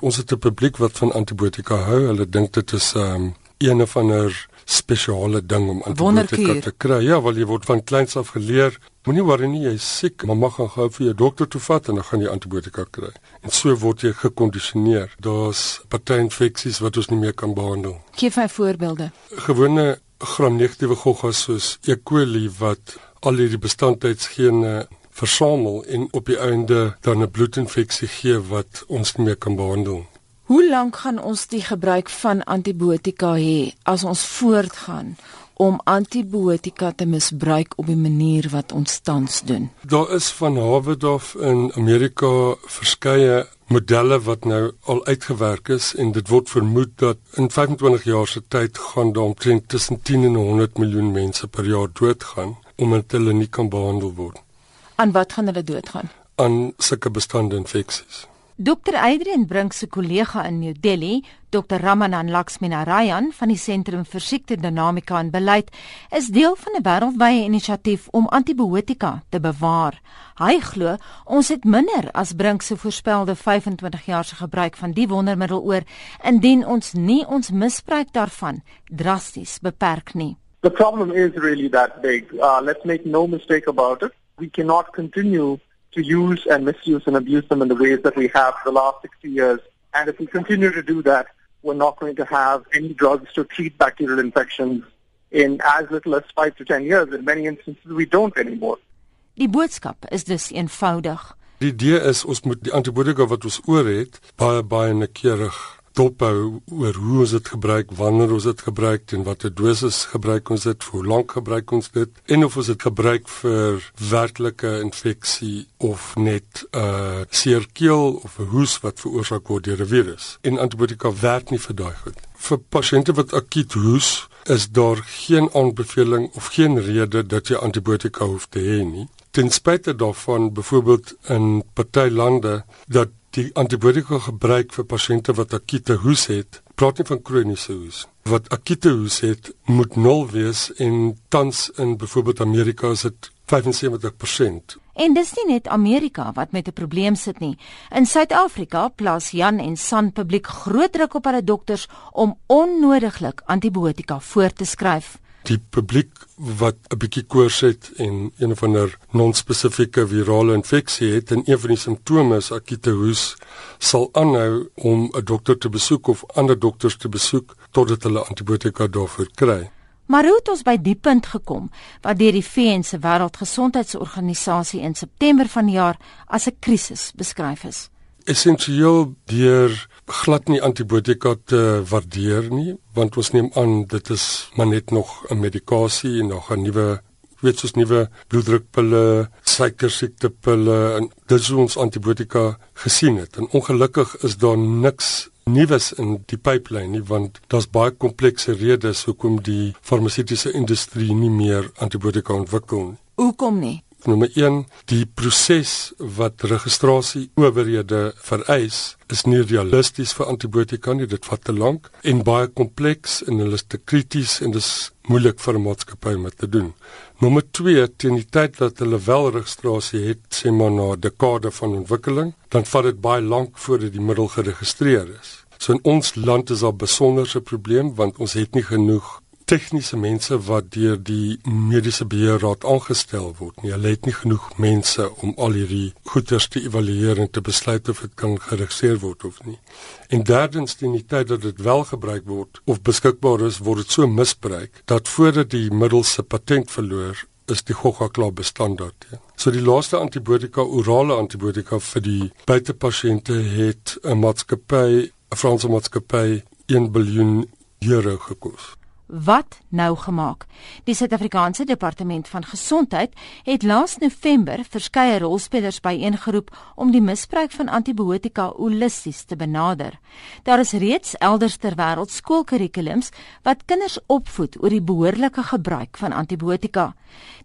Ons het 'n publiek wat van antibiotika hou. Hulle dink dit is 'n um, een of ander spesiale ding om antibiotika te kry. Ja, want jy word van kleins af geleer, moenie worry nie, jy's siek, maar mag gaan gou vir jou dokter toe vat en dan gaan jy antibiotika kry. En so word jy gekondisioneer. Daar's party infeksies wat ons nie meer kan behandel. Geef my voorbeelde. Gewone gram-negatiewe goggas soos E. coli wat al hierdie bestandheidsgene versamel en op die einde dan 'n bloedinfeksie gee wat ons nie meer kan behandel. Hoe lank gaan ons die gebruik van antibiotika hê as ons voortgaan om antibiotika te misbruik op die manier wat ons tans doen? Daar is van Hawedoff in Amerika verskeie modelle wat nou al uitgewerk is en dit word vermoed dat in 25 jaar se tyd gaan daar omtrent tussen 10 en 100 miljoen mense per jaar doodgaan omdat hulle nie kan behandel word. Aan wat gaan hulle doodgaan? Aan sulke bestande infeksies. Dr. Adrian Brink se kollega in New Delhi, Dr. Ramanan Laxminarayan van die Sentrum vir Siekte Dinamika en Beleid, is deel van 'n wêreldwye inisiatief om antibiotika te bewaar. Hy glo ons het minder as Brink se voorspelde 25 jaar se gebruik van die wondermiddel oor indien ons nie ons misbruik daarvan drasties beperk nie. The problem is really that big. Uh, let's make no mistake about it. We cannot continue to use and misuse and abuse them in the ways that we have for the last 60 years. And if we continue to do that, we're not going to have any drugs to treat bacterial infections in as little as 5 to 10 years. In many instances, we don't anymore. Die boodskap is dus eenvoudig. Die idee is ons moet die antibiotika wat ons oor het baie baie noukeurig dophou oor hoe ons dit gebruik, wanneer ons dit gebruik en watter dosis gebruik ons dit, hoe lank gebruik ons dit en of ons dit gebruik vir werklike infeksie of net 'n uh, seerkeel of 'n hoes wat veroorsaak word deur 'n virus. En antibiotika werk nie vir daai goed. Vir pasiënte wat akuut hoes, is daar geen aanbeveling of geen rede dat jy antibiotika hoef te hê nie. Ten spyte daarvan byvoorbeeld in party lande dat die antibiotika gebruik vir pasiënte wat akute hoes het, praat nie van kroniese hoes. Wat akute hoes het, moet nul wees en tans in byvoorbeeld Amerika is dit 75%. En dis nie net Amerika wat met 'n probleem sit nie. In Suid-Afrika plaas Jan en San publiek groot druk op hulle dokters om onnodiglik antibiotika voor te skryf die publiek wat 'n bietjie koors het en een of ander non-spesifieke virale infeksie het en een van die simptome is akute hoes sal aanhou om 'n dokter te besoek of ander dokters te besoek totdat hulle antibiotika daarvoor kry. Maar hoe het ons by die punt gekom wat deur die VN se Wêreldgesondheidsorganisasie in September vanjaar as 'n krisis beskryf is? Essensieel deur glad nie antibiotika te waardeer nie want ons neem aan dit is maar net nog 'n medikasie en nog 'n nuwe weet soos nuwe bloeddrukpille, suikersiekte-pille en dis hoe ons antibiotika gesien het. En ongelukkig is daar niks nuus in die pipeline nie want daar's baie komplekse redes hoekom die farmaseutiese industrie nie meer antibiotika ontwikkel nie. Hoekom nie? Nommer 1, die proses wat registrasie owerhede vereis is nie realisties vir antibiotika nie, dit vat te lank en baie kompleks en hulle is te krities en dis moeilik vir 'n maatskappy om te doen. Nommer 2, teen die tyd dat hulle wel registrasie het, sê maar na dekade van ontwikkeling, dan vat dit baie lank voordat die middel geregistreer is. So in ons land is daar besonderse probleem want ons het nie genoeg tegniese mense wat deur die mediese beheerraad aangestel word nie. Hulle het nie genoeg mense om al hierdie goeders te evalueer en te besluit of dit kan geregistreer word of nie. En derdens, die tyd dat dit wel gebruik word of beskikbaar is, word dit so misbruik dat voordat die middel se patent verloor is die gogga klaar bestandaard. Ja. So die laaste antibiotika, orale antibiotika vir die buitepasiënte het 'n maatskappy, 'n Franse maatskappy 1 biljoen euro gekos. Wat nou gemaak? Die Suid-Afrikaanse Departement van Gesondheid het laas November verskeie rolspelers byeengeroep om die misbruik van antibiotika holisties te benader. Daar is reeds elders ter wêreld skoolkurrikulums wat kinders opvoed oor die behoorlike gebruik van antibiotika.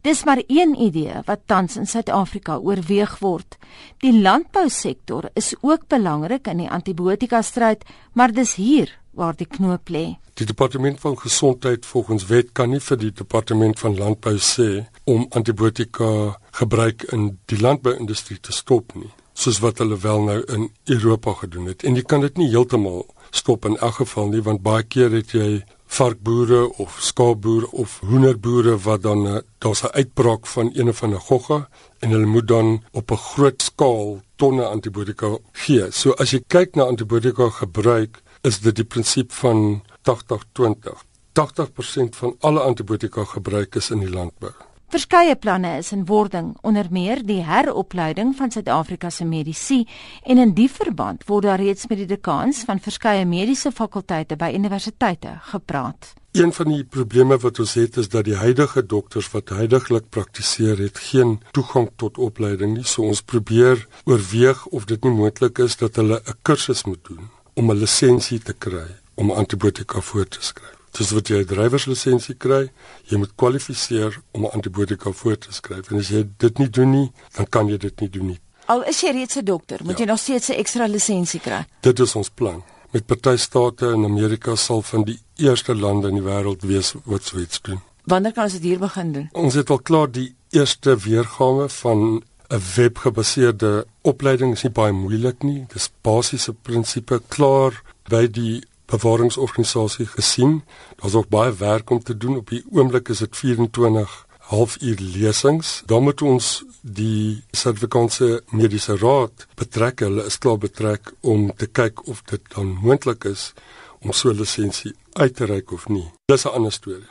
Dis maar een idee wat tans in Suid-Afrika oorweeg word. Die landbousektor is ook belangrik in die antibiotika stryd, maar dis hier waar die knoop lê. Die departement van gesondheid volgens wet kan nie vir die departement van landbou sê om antibiotika gebruik in die landbouindustrie te stop nie. soos wat hulle wel nou in Europa gedoen het. En jy kan dit nie heeltemal stop in elk geval nie want baie keer het jy varkboere of skaapboere of hoenderboere wat dan eh, daar's 'n uitbraak van een of ander gogga en hulle moet dan op 'n groot skaal tonne antibiotika gee. So as jy kyk na antibiotika gebruik, is dit die prinsip van 80-20. 80% van alle antibiotika gebruik is in die landbou. Verskeie planne is in wording, onder meer die heropleiding van Suid-Afrika se medisy en in die verband word daar reeds met die dekans van verskeie mediese fakulteite by universiteite gepraat. Een van die probleme wat ons het is dat die huidige dokters wat heidaglik praktiseer het geen toegang tot opleiding nie. So ons probeer oorweeg of dit nie moontlik is dat hulle 'n kursus moet doen om 'n lisensie te kry om antibiotika voor te skryf. Dis wat jy 'n drywerslisensie kry, jy moet kwalifiseer om 'n antibiotika voor te skryf. En as jy dit nie doen nie, dan kan jy dit nie doen nie. Al is jy reeds 'n dokter, moet ja. jy nog steeds 'n ekstra lisensie kry. Dit is ons plan. Met party state in Amerika sal van die eerste lande in die wêreld wees wat so iets doen. Wanneer kan ons dit hier begin doen? Ons het al klaar die eerste weergawe van 'n webgebaseerde opleiding is nie baie moeilik nie. Dis basiese prinsipe klaar by die bewaringsorganisasie gesien. Daar's ook baie werk om te doen. Op die oomblik is dit 24 halfuur lesings. Dan moet ons die Suid-Afrikaanse Mediese Raad betrek. Hulle is klaar betrek om te kyk of dit dan moontlik is om so 'n lisensie uit te reik of nie. Dis 'n ander storie.